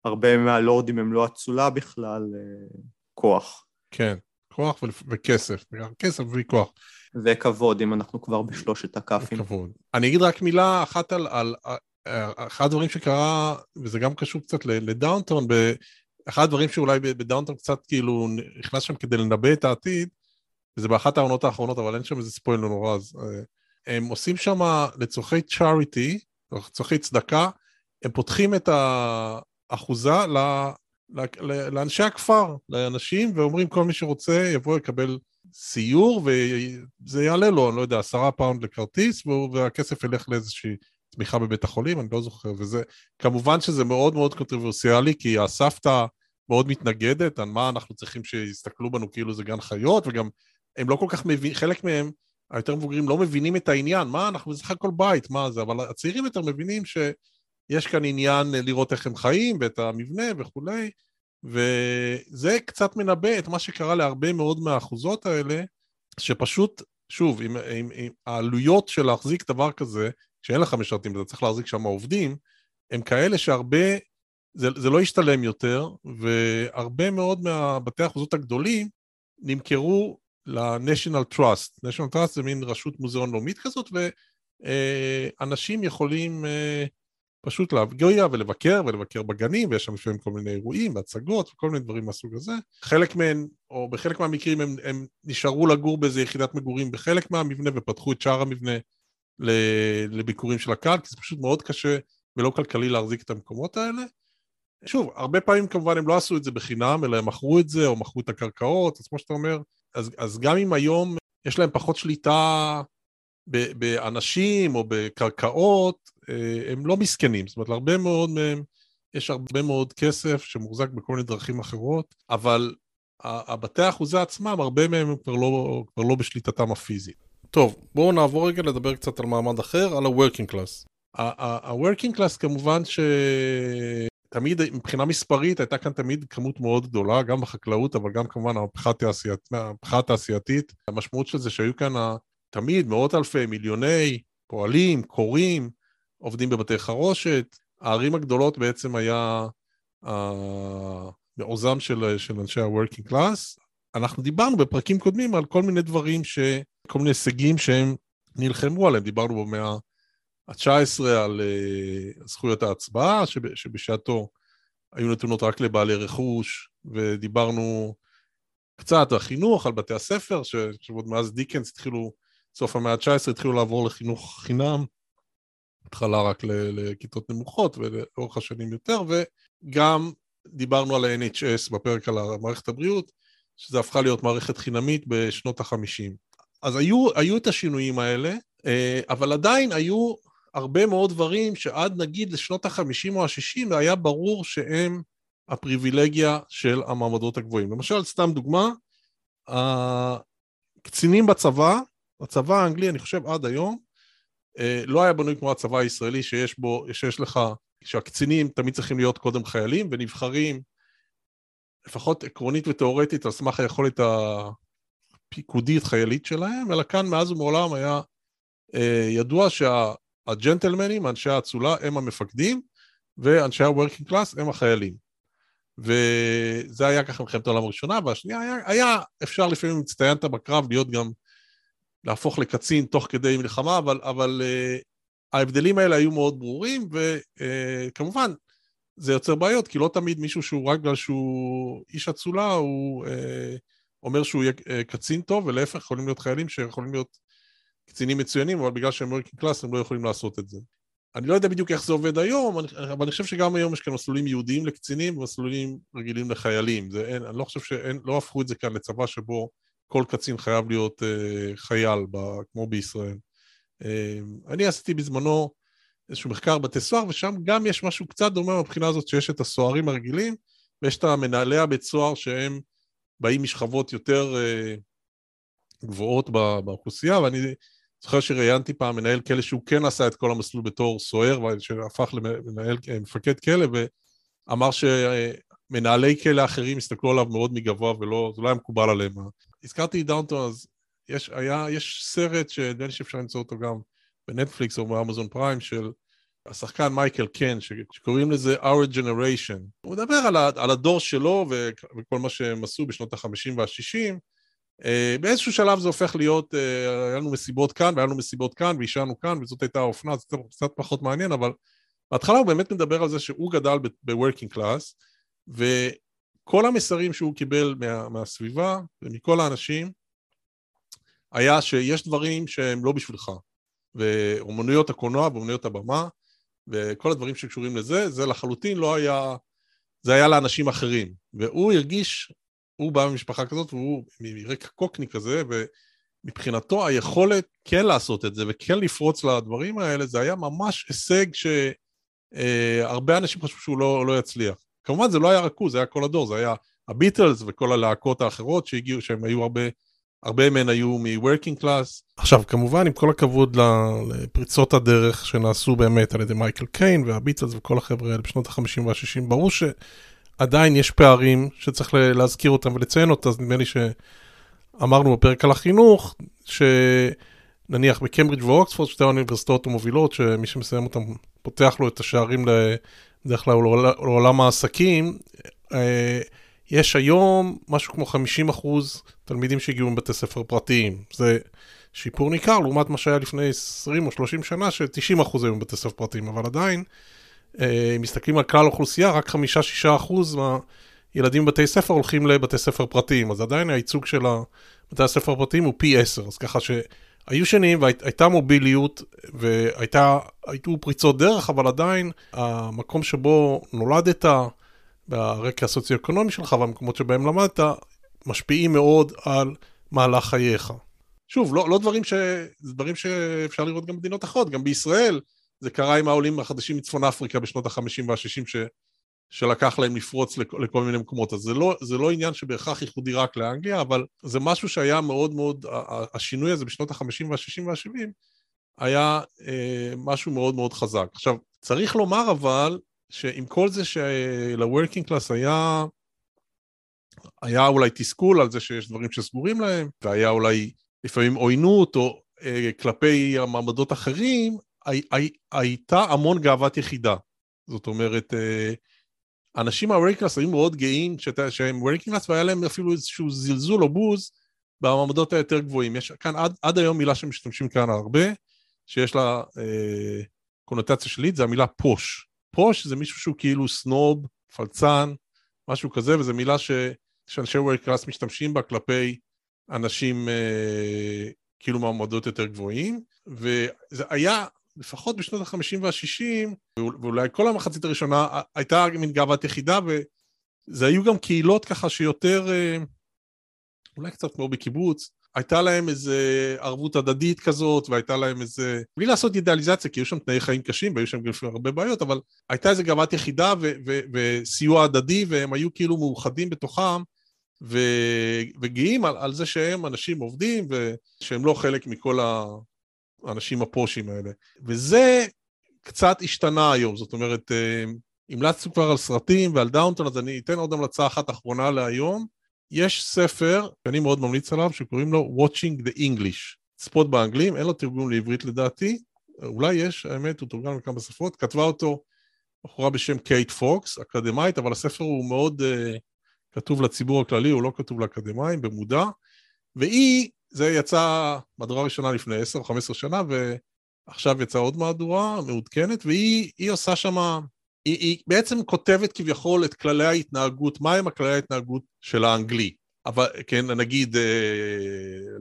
הרבה מהלורדים הם לא אצולה בכלל, כוח. כן, כוח וכסף, כסף וכוח. וכבוד, אם אנחנו כבר בשלושת הכ"פים. כבוד. אני אגיד רק מילה אחת על, על, על אחד הדברים שקרה, וזה גם קשור קצת לדאונטון, אחד הדברים שאולי בדאונטון קצת כאילו נכנס שם כדי לנבא את העתיד, וזה באחת העונות האחרונות, אבל אין שם איזה ספויל לא נורא, אז אה, הם עושים שם לצורכי charity, לצורכי צדקה, הם פותחים את האחוזה ל, לאנשי הכפר, לאנשים, ואומרים כל מי שרוצה יבוא יקבל סיור, וזה יעלה לו, אני לא יודע, עשרה פאונד לכרטיס, והכסף ילך לאיזושהי תמיכה בבית החולים, אני לא זוכר, וזה, כמובן שזה מאוד מאוד קונטרוברסיאלי, כי הסבתא מאוד מתנגדת על מה אנחנו צריכים שיסתכלו בנו כאילו זה גן חיות, וגם הם לא כל כך מבינים, חלק מהם, היותר מבוגרים, לא מבינים את העניין, מה, אנחנו בסך הכל בית, מה זה, אבל הצעירים יותר מבינים שיש כאן עניין לראות איך הם חיים ואת המבנה וכולי, וזה קצת מנבא את מה שקרה להרבה מאוד מהאחוזות האלה, שפשוט, שוב, עם, עם, עם העלויות של להחזיק דבר כזה, כשאין לך משרתים ואתה צריך להחזיק שם עובדים, הם כאלה שהרבה, זה, זה לא ישתלם יותר, והרבה מאוד מהבתי האחוזות הגדולים נמכרו ל-National Trust. National Trust זה מין רשות מוזיאון לאומית כזאת, ואנשים יכולים אה, פשוט להגיע ולבקר, ולבקר בגנים, ויש שם לפעמים כל מיני אירועים והצגות וכל מיני דברים מהסוג הזה. חלק מהם, או בחלק מהמקרים, הם, הם נשארו לגור באיזה יחידת מגורים בחלק מהמבנה, ופתחו את שאר המבנה לביקורים של הקהל, כי זה פשוט מאוד קשה ולא כלכלי להחזיק את המקומות האלה. שוב, הרבה פעמים כמובן הם לא עשו את זה בחינם, אלא הם מכרו את זה, או מכרו את הקרקעות, אז כמו שאתה אומר, אז, אז גם אם היום יש להם פחות שליטה באנשים או בקרקעות, אה, הם לא מסכנים. זאת אומרת, להרבה מאוד מהם יש הרבה מאוד כסף שמוחזק בכל מיני דרכים אחרות, אבל הבתי האחוזי עצמם, הרבה מהם הם כבר לא, כבר לא בשליטתם הפיזית. טוב, בואו נעבור רגע לדבר קצת על מעמד אחר, על ה-working class. ה-working class כמובן שתמיד, מבחינה מספרית, הייתה כאן תמיד כמות מאוד גדולה, גם בחקלאות, אבל גם כמובן המהפכה התעשייתית. המשמעות של זה שהיו כאן תמיד מאות אלפי, מיליוני פועלים, קוראים, עובדים בבתי חרושת. הערים הגדולות בעצם היה מעוזם של, של אנשי ה-working class. אנחנו דיברנו בפרקים קודמים על כל מיני דברים, ש... כל מיני הישגים שהם נלחמו עליהם. דיברנו במאה ה-19 על uh, זכויות ההצבעה, שב, שבשעתו היו נתונות רק לבעלי רכוש, ודיברנו קצת על חינוך, על בתי הספר, שעוד מאז דיקנס התחילו, סוף המאה ה-19 התחילו לעבור לחינוך חינם, התחלה רק לכיתות נמוכות ולאורך השנים יותר, וגם דיברנו על ה-NHS בפרק על מערכת הבריאות, שזה הפכה להיות מערכת חינמית בשנות ה-50. אז היו, היו את השינויים האלה, אה, אבל עדיין היו הרבה מאוד דברים שעד נגיד לשנות ה-50 או ה-60 היה ברור שהם הפריבילגיה של המעמדות הגבוהים. למשל, סתם דוגמה, הקצינים בצבא, הצבא האנגלי, אני חושב עד היום, אה, לא היה בנוי כמו הצבא הישראלי שיש בו, שיש לך, שהקצינים תמיד צריכים להיות קודם חיילים ונבחרים לפחות עקרונית ותאורטית על סמך היכולת הפיקודית חיילית שלהם, אלא כאן מאז ומעולם היה אה, ידוע שהג'נטלמנים, אנשי האצולה, הם המפקדים, ואנשי ה-working class הם החיילים. וזה היה ככה מלחמת העולם הראשונה, והשנייה היה, היה אפשר לפעמים, אם הצטיינת בקרב, להיות גם, להפוך לקצין תוך כדי מלחמה, אבל, אבל uh, ההבדלים האלה היו מאוד ברורים, וכמובן, uh, זה יוצר בעיות, כי לא תמיד מישהו שהוא רק בגלל שהוא איש אצולה, הוא uh, אומר שהוא יהיה אה, קצין טוב, ולהפך, יכולים להיות חיילים שיכולים להיות קצינים מצוינים, אבל בגלל שהם working class הם לא יכולים לעשות את זה. אני לא יודע בדיוק איך זה עובד היום, אבל אני חושב שגם היום יש כאן מסלולים ייעודיים לקצינים ומסלולים רגילים לחיילים. זה אין, אני לא חושב שאין, לא הפכו את זה כאן לצבא שבו כל קצין חייב להיות אה, חייל, ב, כמו בישראל. אה, אני עשיתי בזמנו איזשהו מחקר בתי סוהר, ושם גם יש משהו קצת דומה מבחינה הזאת שיש את הסוהרים הרגילים, ויש את המנהלי הבית סוהר שהם באים משכבות יותר uh, גבוהות באוכלוסייה, ואני זוכר שראיינתי פעם מנהל כלא שהוא כן עשה את כל המסלול בתור סוהר, שהפך למנהל, מפקד כלא, ואמר שמנהלי כלא אחרים הסתכלו עליו מאוד מגבוה, ולא, זה לא היה מקובל עליהם. הזכרתי דאונטון, אז יש, היה, יש סרט שנדמה לי שאפשר למצוא אותו גם בנטפליקס או באמזון פריים, של השחקן מייקל קן, שקוראים לזה Our Generation. הוא מדבר על, על הדור שלו וכל מה שהם עשו בשנות ה-50 וה-60. Uh, באיזשהו שלב זה הופך להיות, uh, היה לנו מסיבות כאן והיה לנו מסיבות כאן והשענו כאן וזאת הייתה האופנה, זה קצת פחות מעניין, אבל בהתחלה הוא באמת מדבר על זה שהוא גדל ב-working class וכל המסרים שהוא קיבל מה, מהסביבה ומכל האנשים היה שיש דברים שהם לא בשבילך. ואומנויות הקולנוע ואומנויות הבמה וכל הדברים שקשורים לזה, זה לחלוטין לא היה, זה היה לאנשים אחרים. והוא הרגיש, הוא בא ממשפחה כזאת והוא מרקע קוקני כזה, ומבחינתו היכולת כן לעשות את זה וכן לפרוץ לדברים האלה, זה היה ממש הישג שהרבה אנשים חשבו שהוא לא, לא יצליח. כמובן זה לא היה רק הוא, זה היה כל הדור, זה היה הביטלס וכל הלהקות האחרות שהגיעו, שהם היו הרבה הרבה מהן היו מ-working class. עכשיו, כמובן, עם כל הכבוד לפריצות הדרך שנעשו באמת על ידי מייקל קיין והביטלס וכל החבר'ה האלה בשנות ה-50 וה-60, ברור שעדיין יש פערים שצריך להזכיר אותם ולציין אותם, אז נדמה לי שאמרנו בפרק על החינוך, שנניח בקיימברידג' ואוקספורד, שתי האוניברסיטאות המובילות, שמי שמסיים אותם פותח לו את השערים בדרך כלל לעולם העסקים, אה, יש היום משהו כמו 50 אחוז תלמידים שהגיעו מבתי ספר פרטיים. זה שיפור ניכר לעומת מה שהיה לפני 20 או 30 שנה, ש-90 אחוז היו מבתי ספר פרטיים, אבל עדיין, אה, אם מסתכלים על כלל האוכלוסייה, רק 5-6 אחוז מהילדים בבתי ספר הולכים לבתי ספר פרטיים, אז עדיין הייצוג של בתי הספר הפרטיים הוא פי 10, אז ככה שהיו שנים והייתה מוביליות והייתו פריצות דרך, אבל עדיין המקום שבו נולדת, ברקע הסוציו-אקונומי שלך והמקומות שבהם למדת, משפיעים מאוד על מהלך חייך. שוב, לא, לא דברים, ש... דברים שאפשר לראות גם במדינות אחרות, גם בישראל זה קרה עם העולים החדשים מצפון אפריקה בשנות ה-50 וה-60, ש... שלקח להם לפרוץ לכ... לכל מיני מקומות. אז זה לא, זה לא עניין שבהכרח ייחודי רק לאנגליה, אבל זה משהו שהיה מאוד מאוד, השינוי הזה בשנות ה-50 וה-60 וה-70 היה אה, משהו מאוד מאוד חזק. עכשיו, צריך לומר אבל, שעם כל זה של-working class היה, היה אולי תסכול על זה שיש דברים שסגורים להם, והיה אולי לפעמים עוינות או אה, כלפי המעמדות אחרים, הי, הי, הייתה המון גאוות יחידה. זאת אומרת, אה, אנשים מה-working class היו מאוד גאים שהם working class והיה להם אפילו איזשהו זלזול או בוז במעמדות היותר גבוהים. יש כאן עד, עד היום מילה שמשתמשים כאן הרבה, שיש לה אה, קונוטציה שלילית, זה המילה פוש. פוש זה מישהו שהוא כאילו סנוב, פלצן, משהו כזה, וזו מילה ש, שאנשי וורד קלאס משתמשים בה כלפי אנשים אה, כאילו מעמדות יותר גבוהים, וזה היה, לפחות בשנות ה-50 וה-60, ואולי כל המחצית הראשונה, הייתה מין גאוות יחידה, וזה היו גם קהילות ככה שיותר, אה, אולי קצת כמו בקיבוץ, הייתה להם איזה ערבות הדדית כזאת, והייתה להם איזה... בלי לעשות אידיאליזציה, כי היו שם תנאי חיים קשים, והיו שם גם הרבה בעיות, אבל הייתה איזה גאוות יחידה ו- ו- וסיוע הדדי, והם היו כאילו מאוחדים בתוכם, ו- וגאים על, על זה שהם אנשים עובדים, ושהם לא חלק מכל האנשים הפושים האלה. וזה קצת השתנה היום, זאת אומרת, אה, המלצנו כבר על סרטים ועל דאונטון, אז אני אתן עוד המלצה אחת אחרונה להיום. יש ספר שאני מאוד ממליץ עליו, שקוראים לו Watching the English. ספוט באנגלים, אין לו תרגום לעברית לדעתי, אולי יש, האמת, הוא תורגם לכמה שפות, כתבה אותו בחורה בשם קייט פוקס, אקדמאית, אבל הספר הוא מאוד uh, כתוב לציבור הכללי, הוא לא כתוב לאקדמאים, במודע, והיא, זה יצא מהדורה ראשונה לפני 10 או 15 שנה, ועכשיו יצאה עוד מהדורה מעודכנת, והיא עושה שמה היא, היא בעצם כותבת כביכול את כללי ההתנהגות, מהם הכללי ההתנהגות של האנגלי. אבל כן, נגיד, אה,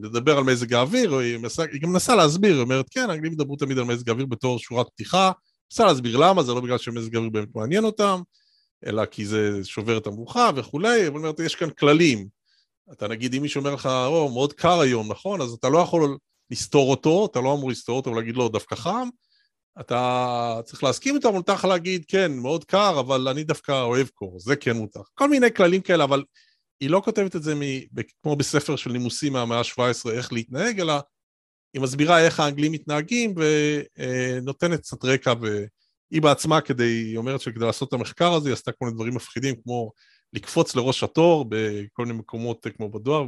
לדבר על מזג האוויר, היא, מנסה, היא גם מנסה להסביר, היא אומרת, כן, האנגלים ידברו תמיד על מזג האוויר בתור שורת פתיחה, מנסה להסביר למה, זה לא בגלל שמזג האוויר באמת מעניין אותם, אלא כי זה שובר את המבוכה וכולי, אבל אומרת, יש כאן כללים. אתה נגיד, אם מישהו אומר לך, או, מאוד קר היום, נכון? אז אתה לא יכול לסתור אותו, אתה לא אמור לסתור אותו ולהגיד לו, דווקא חם, אתה צריך להסכים איתו, מותר לך להגיד, כן, מאוד קר, אבל אני דווקא אוהב קור, זה כן מותר. כל מיני כללים כאלה, אבל היא לא כותבת את זה מ, כמו בספר של נימוסים מהמאה ה-17, איך להתנהג, אלא היא מסבירה איך האנגלים מתנהגים ונותנת קצת רקע, והיא בעצמה, כדי, היא אומרת שכדי לעשות את המחקר הזה, היא עשתה כל מיני דברים מפחידים, כמו לקפוץ לראש התור בכל מיני מקומות כמו בדואר,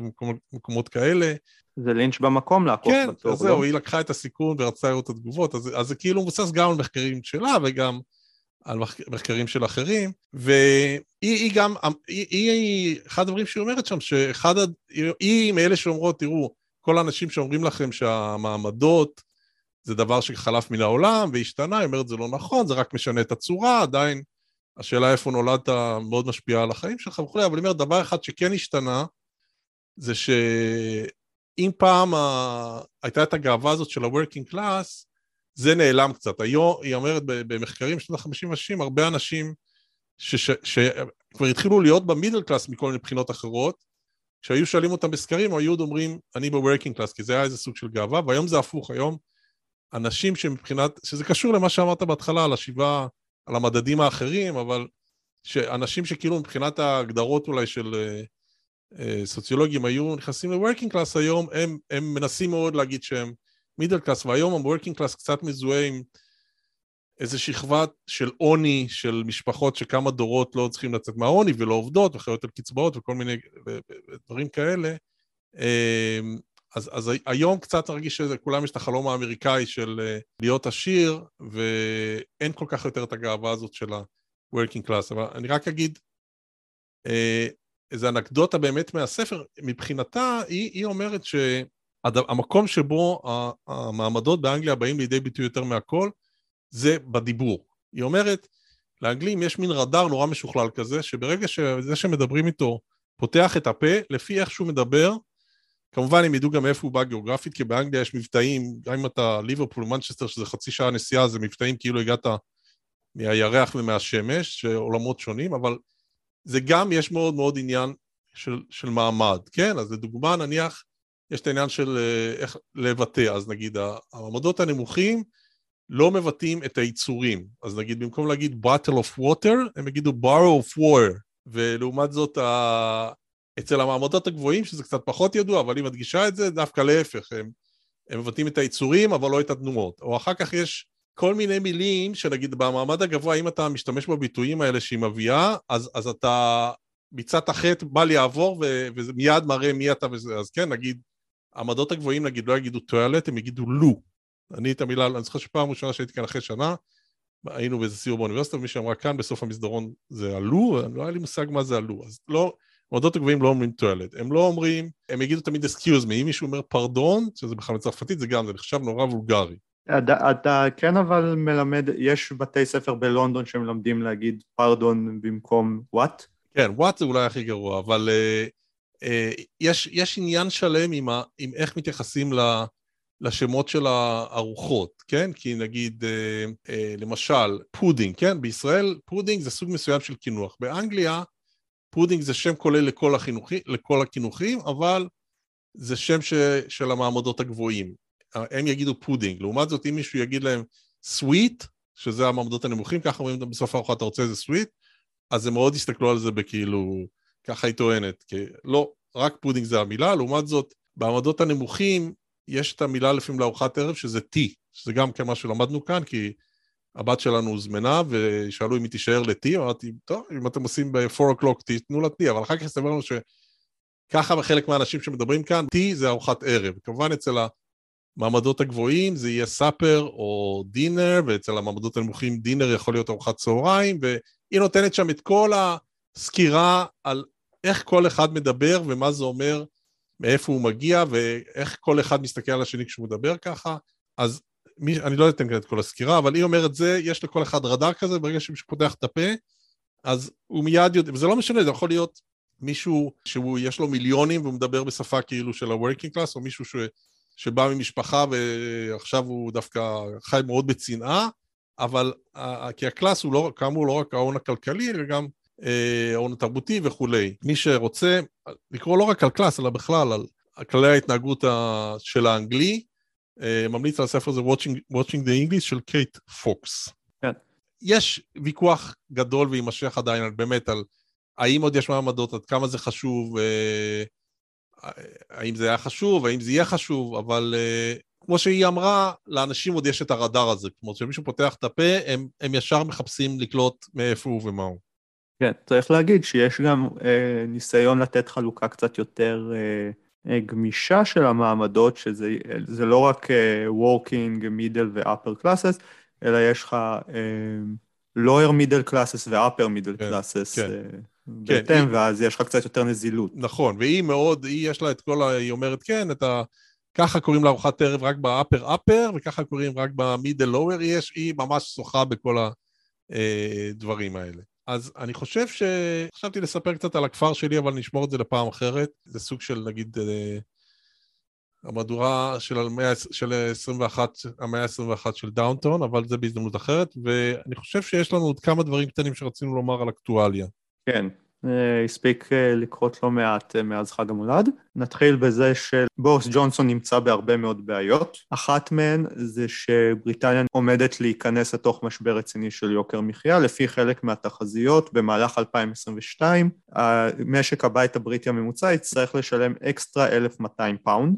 במקומות כאלה, זה לינץ' במקום לעקוף כן, בתור. כן, אז זהו, לא? היא לקחה את הסיכון ורצתה לראות את התגובות, אז, אז זה כאילו מבוסס גם על מחקרים שלה וגם על מחקרים של אחרים, והיא גם, היא, היא, אחד הדברים שהיא אומרת שם, שאחד, היא מאלה שאומרות, תראו, כל האנשים שאומרים לכם שהמעמדות זה דבר שחלף מן העולם והשתנה, היא אומרת, זה לא נכון, זה רק משנה את הצורה, עדיין השאלה איפה נולדת מאוד משפיעה על החיים שלך וכולי, אבל היא אומרת, דבר אחד שכן השתנה, זה ש... אם פעם ה... הייתה את הגאווה הזאת של ה-working class, זה נעלם קצת. היום, היא אומרת במחקרים של ה-50 ו-60, הרבה אנשים שכבר התחילו להיות במידל קלאס מכל מיני בחינות אחרות, כשהיו שואלים אותם בסקרים, היו עוד אומרים, אני ב-working class, כי זה היה איזה סוג של גאווה, והיום זה הפוך, היום אנשים שמבחינת, שזה קשור למה שאמרת בהתחלה, על השיבה, על המדדים האחרים, אבל שאנשים שכאילו מבחינת ההגדרות אולי של סוציולוגים היו נכנסים ל-working class היום, הם, הם מנסים מאוד להגיד שהם מידל קלאס, והיום ה-working class קצת מזוהה עם איזו שכבה של עוני, של משפחות שכמה דורות לא צריכים לצאת מהעוני ולא עובדות וחיות על קצבאות וכל מיני דברים כאלה. אז, אז היום קצת נרגיש שלכולם יש את החלום האמריקאי של אה, להיות עשיר, ואין כל כך יותר את הגאווה הזאת של ה-working class. אבל אני רק אגיד, אה, איזו אנקדוטה באמת מהספר, מבחינתה, היא, היא אומרת שהמקום שבו המעמדות באנגליה באים לידי ביטוי יותר מהכל, זה בדיבור. היא אומרת, לאנגלים יש מין רדאר נורא משוכלל כזה, שברגע שזה שמדברים איתו פותח את הפה, לפי איך שהוא מדבר, כמובן הם ידעו גם איפה הוא בא גיאוגרפית, כי באנגליה יש מבטאים, גם אם אתה ליברפול ומנצ'סטר, שזה חצי שעה נסיעה, זה מבטאים כאילו הגעת מהירח ומהשמש, עולמות שונים, אבל זה גם, יש מאוד מאוד עניין של, של מעמד, כן? אז לדוגמה, נניח, יש את העניין של אה, איך לבטא, אז נגיד, המעמדות הנמוכים לא מבטאים את היצורים, אז נגיד, במקום להגיד bottle of water, הם יגידו borrow of war, ולעומת זאת, אצל המעמדות הגבוהים, שזה קצת פחות ידוע, אבל היא מדגישה את זה, דווקא להפך, הם, הם מבטאים את היצורים, אבל לא את התנועות. או אחר כך יש כל מיני מילים, שנגיד במעמד הגבוה, אם אתה משתמש בביטויים האלה שהיא מביאה, אז, אז אתה מצד החטא בא לי לעבור, וזה מיד מראה מי אתה וזה. אז כן, נגיד, המעמדות הגבוהים, נגיד, לא יגידו טואלט, הם יגידו לו. אני את המילה, אני זוכר שפעם ראשונה שהייתי כאן אחרי שנה, היינו באיזה סיור באוניברסיטה, ומי שאמרה כאן בסוף המסדרון זה עלו, לא היה לי מושג מה זה עלו. אז לא, מועדות הגבוהים לא אומרים טואלט, הם לא אומרים, הם יגידו תמיד אסקיוז מי, אם מישהו אומר פרדון, שזה בכלל בצרפתית, זה גם, זה נחשב נורא וולגרי. אתה, אתה כן אבל מלמד, יש בתי ספר בלונדון שמלמדים להגיד פרדון במקום וואט? כן, וואט זה אולי הכי גרוע, אבל uh, uh, יש, יש עניין שלם עם, ה, עם איך מתייחסים ל, לשמות של הארוחות, כן? כי נגיד, אה, אה, למשל, פודינג, כן? בישראל פודינג זה סוג מסוים של קינוח. באנגליה פודינג זה שם כולל לכל, הקינוחי, לכל הקינוחים, אבל זה שם ש, של המעמדות הגבוהים. הם יגידו פודינג. לעומת זאת, אם מישהו יגיד להם sweet, שזה המעמדות הנמוכים, ככה אומרים בסוף הארוחה, אתה רוצה איזה sweet? אז הם מאוד הסתכלו על זה בכאילו, ככה היא טוענת, כי לא, רק פודינג זה המילה, לעומת זאת, במעמדות הנמוכים יש את המילה לפעמים לארוחת ערב, שזה tea, שזה גם כן מה שלמדנו כאן, כי הבת שלנו הוזמנה, ושאלו אם היא תישאר ל tea, אמרתי, טוב, אם אתם עושים ב-4 o'clock תיתנו לה tea, אבל אחר כך הסתבר לנו שככה בחלק מהאנשים שמדברים כאן, tea זה ארוחת ערב. כמובן אצל המעמדות הגבוהים זה יהיה supper או dinner, ואצל המעמדות הנמוכים dinner יכול להיות ארוחת צהריים, והיא נותנת שם את כל הסקירה על איך כל אחד מדבר ומה זה אומר, מאיפה הוא מגיע, ואיך כל אחד מסתכל על השני כשהוא מדבר ככה. אז מי, אני לא אתן את כל הסקירה, אבל היא אומרת זה, יש לכל אחד רדאר כזה, ברגע שמישהו פותח את הפה, אז הוא מיד יודע, וזה לא משנה, זה יכול להיות מישהו שיש לו מיליונים והוא מדבר בשפה כאילו של ה-working class, או מישהו ש, שבא ממשפחה ועכשיו הוא דווקא חי מאוד בצנעה, אבל כי ה class הוא לא, כאמור לא רק ההון הכלכלי, אלא גם אה, ההון התרבותי וכולי. מי שרוצה לקרוא לא רק על class, אלא בכלל על כללי ההתנהגות של האנגלי, אה, ממליץ על הספר הזה Watching, Watching the English של קייט פוקס. כן. יש ויכוח גדול ויימשך עדיין על באמת על האם עוד יש מעמדות, עד כמה זה חשוב, אה, האם זה היה חשוב, האם זה יהיה חשוב, אבל אה, כמו שהיא אמרה, לאנשים עוד יש את הרדאר הזה. כלומר, כשמישהו פותח את הפה, הם, הם ישר מחפשים לקלוט מאיפה הוא ומה הוא. כן, צריך להגיד שיש גם אה, ניסיון לתת חלוקה קצת יותר... אה... אה, גמישה של המעמדות, שזה לא רק אה, working, middle ו-upper classes, אלא יש לך אה, lower middle classes ו-upper middle כן, classes כן. בהתאם, ואז יש לך קצת יותר נזילות. נכון, והיא מאוד, היא יש לה את כל ה... היא אומרת, כן, את ה... ככה קוראים לארוחת ערב רק ב-upper upper, וככה קוראים רק lower, יש, היא ממש שוחה בכל הדברים האלה. אז אני חושב ש... חשבתי לספר קצת על הכפר שלי, אבל נשמור את זה לפעם אחרת. זה סוג של, נגיד, אה, המהדורה של, של 21, המאה ה-21 של דאונטון, אבל זה בהזדמנות אחרת, ואני חושב שיש לנו עוד כמה דברים קטנים שרצינו לומר על אקטואליה. כן, הספיק אה, לקרות לא מעט אה, מאז חג המולד. נתחיל בזה שבוריס ג'ונסון נמצא בהרבה מאוד בעיות. אחת מהן זה שבריטניה עומדת להיכנס לתוך משבר רציני של יוקר מחיה. לפי חלק מהתחזיות, במהלך 2022, משק הבית הבריטי הממוצע יצטרך לשלם אקסטרה 1,200 פאונד,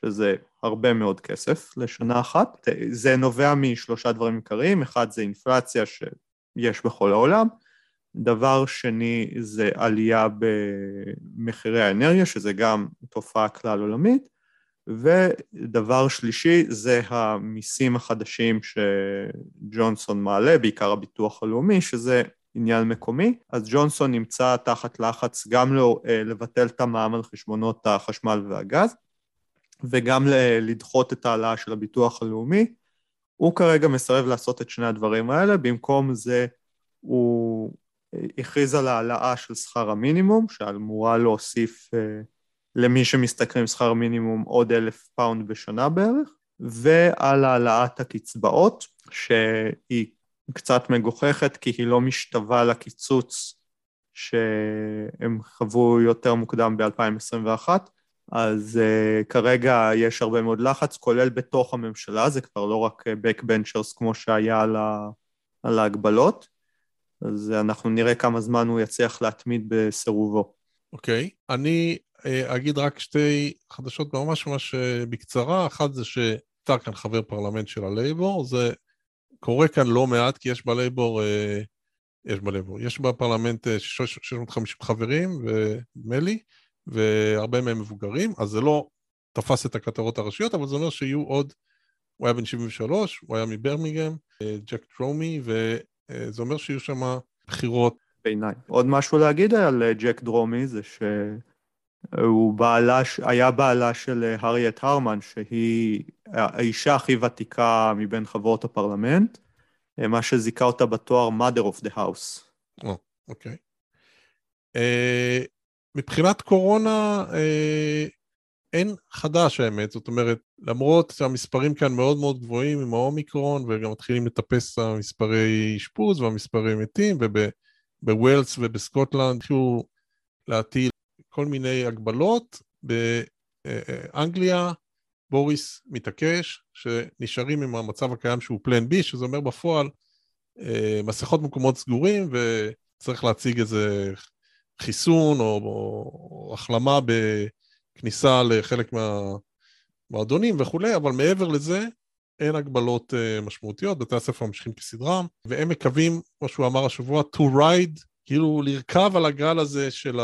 שזה הרבה מאוד כסף לשנה אחת. זה נובע משלושה דברים עיקריים, אחד זה אינפלציה שיש בכל העולם, דבר שני זה עלייה במחירי האנרגיה, שזה גם תופעה כלל עולמית, ודבר שלישי זה המיסים החדשים שג'ונסון מעלה, בעיקר הביטוח הלאומי, שזה עניין מקומי, אז ג'ונסון נמצא תחת לחץ גם לא, אה, לבטל את המע"מ על חשבונות החשמל והגז, וגם לדחות את ההעלאה של הביטוח הלאומי. הוא כרגע מסרב לעשות את שני הדברים האלה, במקום זה הוא הכריז על העלאה של שכר המינימום, שאמורה להוסיף אה, למי שמשתכרים שכר מינימום עוד אלף פאונד בשנה בערך, ועל העלאת הקצבאות, שהיא קצת מגוחכת כי היא לא משתווה לקיצוץ שהם חוו יותר מוקדם ב-2021, אז אה, כרגע יש הרבה מאוד לחץ, כולל בתוך הממשלה, זה כבר לא רק backbenchers כמו שהיה על, ה, על ההגבלות, אז אנחנו נראה כמה זמן הוא יצליח להתמיד בסירובו. אוקיי, okay. אני אה, אגיד רק שתי חדשות ממש ממש אה, בקצרה, אחת זה שנפטר כאן חבר פרלמנט של הלייבור, זה קורה כאן לא מעט, כי יש בלייבור, אה, יש בלייבור, יש בפרלמנט 650 חברים, נדמה לי, והרבה מהם מבוגרים, אז זה לא תפס את הכותרות הראשיות, אבל זה אומר שיהיו עוד, הוא היה בן 73, הוא היה מברמיגם, ג'ק טרומי, ו... אה, זה אומר שיהיו שם בחירות. בעיניי. עוד משהו להגיד על אה, ג'ק דרומי זה שהוא בעלה, היה בעלה של אה, הריאט הרמן, שהיא האישה הכי ותיקה מבין חברות הפרלמנט, מה שזיכה אותה בתואר mother of the house. או, אוקיי. מבחינת קורונה, אין חדש האמת, זאת אומרת, למרות שהמספרים כאן מאוד מאוד גבוהים עם האומיקרון, וגם מתחילים לטפס המספרי אשפוז והמספרי מתים, ובווילס ובסקוטלנד התחילו להטיל כל מיני הגבלות. באנגליה בוריס מתעקש שנשארים עם המצב הקיים שהוא פלן בי, שזה אומר בפועל אה, מסכות במקומות סגורים, וצריך להציג איזה חיסון או, או החלמה ב... כניסה לחלק מהמועדונים וכולי, אבל מעבר לזה, אין הגבלות uh, משמעותיות, בתי הספר ממשיכים כסדרם, והם מקווים, כמו שהוא אמר השבוע, to ride, כאילו לרכב על הגל הזה של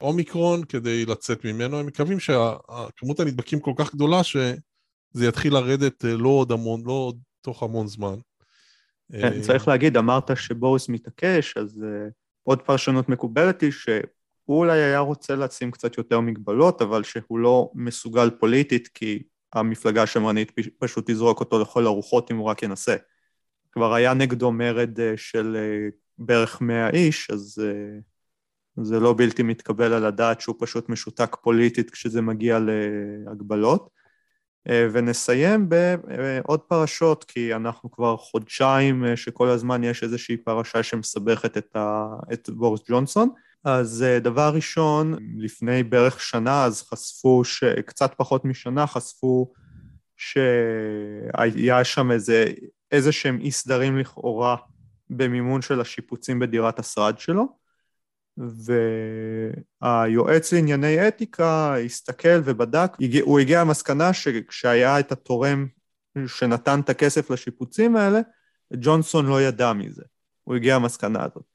האומיקרון כדי לצאת ממנו. הם מקווים שכמות הנדבקים כל כך גדולה שזה יתחיל לרדת uh, לא עוד המון, לא עוד תוך המון זמן. כן, צריך להגיד, אמרת שבוריס מתעקש, אז uh, עוד פרשנות מקובלת היא ש... הוא אולי היה רוצה לשים קצת יותר מגבלות, אבל שהוא לא מסוגל פוליטית, כי המפלגה השמרנית פשוט תזרוק אותו לכל הרוחות אם הוא רק ינסה. כבר היה נגדו מרד אה, של אה, בערך מאה איש, אז אה, זה לא בלתי מתקבל על הדעת שהוא פשוט משותק פוליטית כשזה מגיע להגבלות. ונסיים בעוד פרשות, כי אנחנו כבר חודשיים שכל הזמן יש איזושהי פרשה שמסבכת את, ה... את בוריס ג'ונסון. אז אה, דבר ראשון, לפני בערך שנה אז חשפו, ש... קצת פחות משנה חשפו שהיה שם איזה, איזה שהם אי סדרים לכאורה במימון של השיפוצים בדירת השרד שלו והיועץ לענייני אתיקה הסתכל ובדק, הוא הגיע למסקנה שכשהיה את התורם שנתן את הכסף לשיפוצים האלה, ג'ונסון לא ידע מזה, הוא הגיע למסקנה הזאת.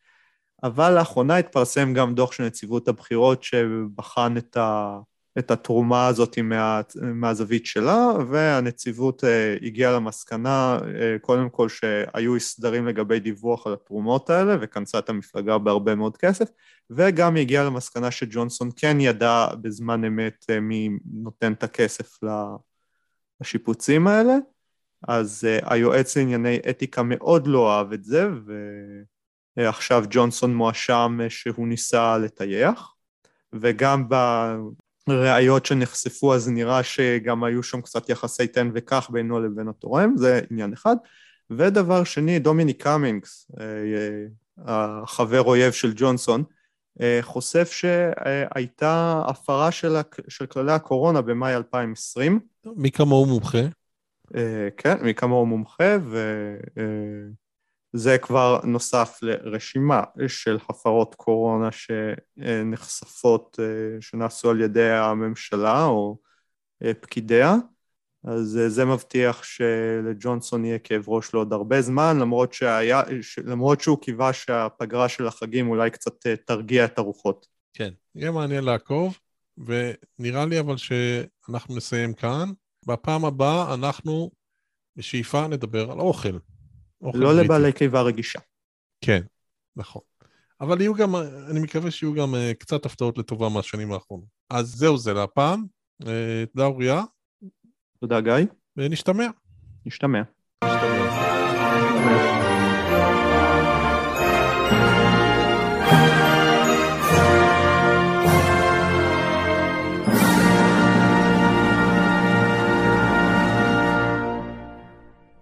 אבל לאחרונה התפרסם גם דוח של נציבות הבחירות שבחן את, ה, את התרומה הזאת מה, מהזווית שלה, והנציבות uh, הגיעה למסקנה, uh, קודם כל שהיו סדרים לגבי דיווח על התרומות האלה, וכנסה את המפלגה בהרבה מאוד כסף, וגם הגיעה למסקנה שג'ונסון כן ידע בזמן אמת uh, מי נותן את הכסף לשיפוצים האלה, אז uh, היועץ לענייני אתיקה מאוד לא אהב את זה, ו... עכשיו ג'ונסון מואשם שהוא ניסה לטייח, וגם בראיות שנחשפו אז נראה שגם היו שם קצת יחסי תן וקח בינו לבין התורם, זה עניין אחד. ודבר שני, דומיני קאמינגס, החבר אויב של ג'ונסון, חושף שהייתה הפרה של, של כללי הקורונה במאי 2020. מי כמוהו מומחה? כן, מי כמוהו מומחה, וזה כבר נוסף לרשימה של הפרות קורונה שנחשפות, שנעשו על ידי הממשלה או פקידיה. אז זה מבטיח שלג'ונסון יהיה כאב ראש לעוד הרבה זמן, למרות, שהיה, למרות שהוא קיווה שהפגרה של החגים אולי קצת תרגיע את הרוחות. כן, יהיה מעניין לעקוב, ונראה לי אבל שאנחנו נסיים כאן. בפעם הבאה אנחנו בשאיפה נדבר על אוכל. אוכל לא בריטי. לבעלי קיבה רגישה. כן, נכון. אבל יהיו גם, אני מקווה שיהיו גם קצת הפתעות לטובה מהשנים האחרונות. אז זהו זה להפעם. תודה אוריה. תודה גיא. ונשתמע. נשתמע. נשתמע.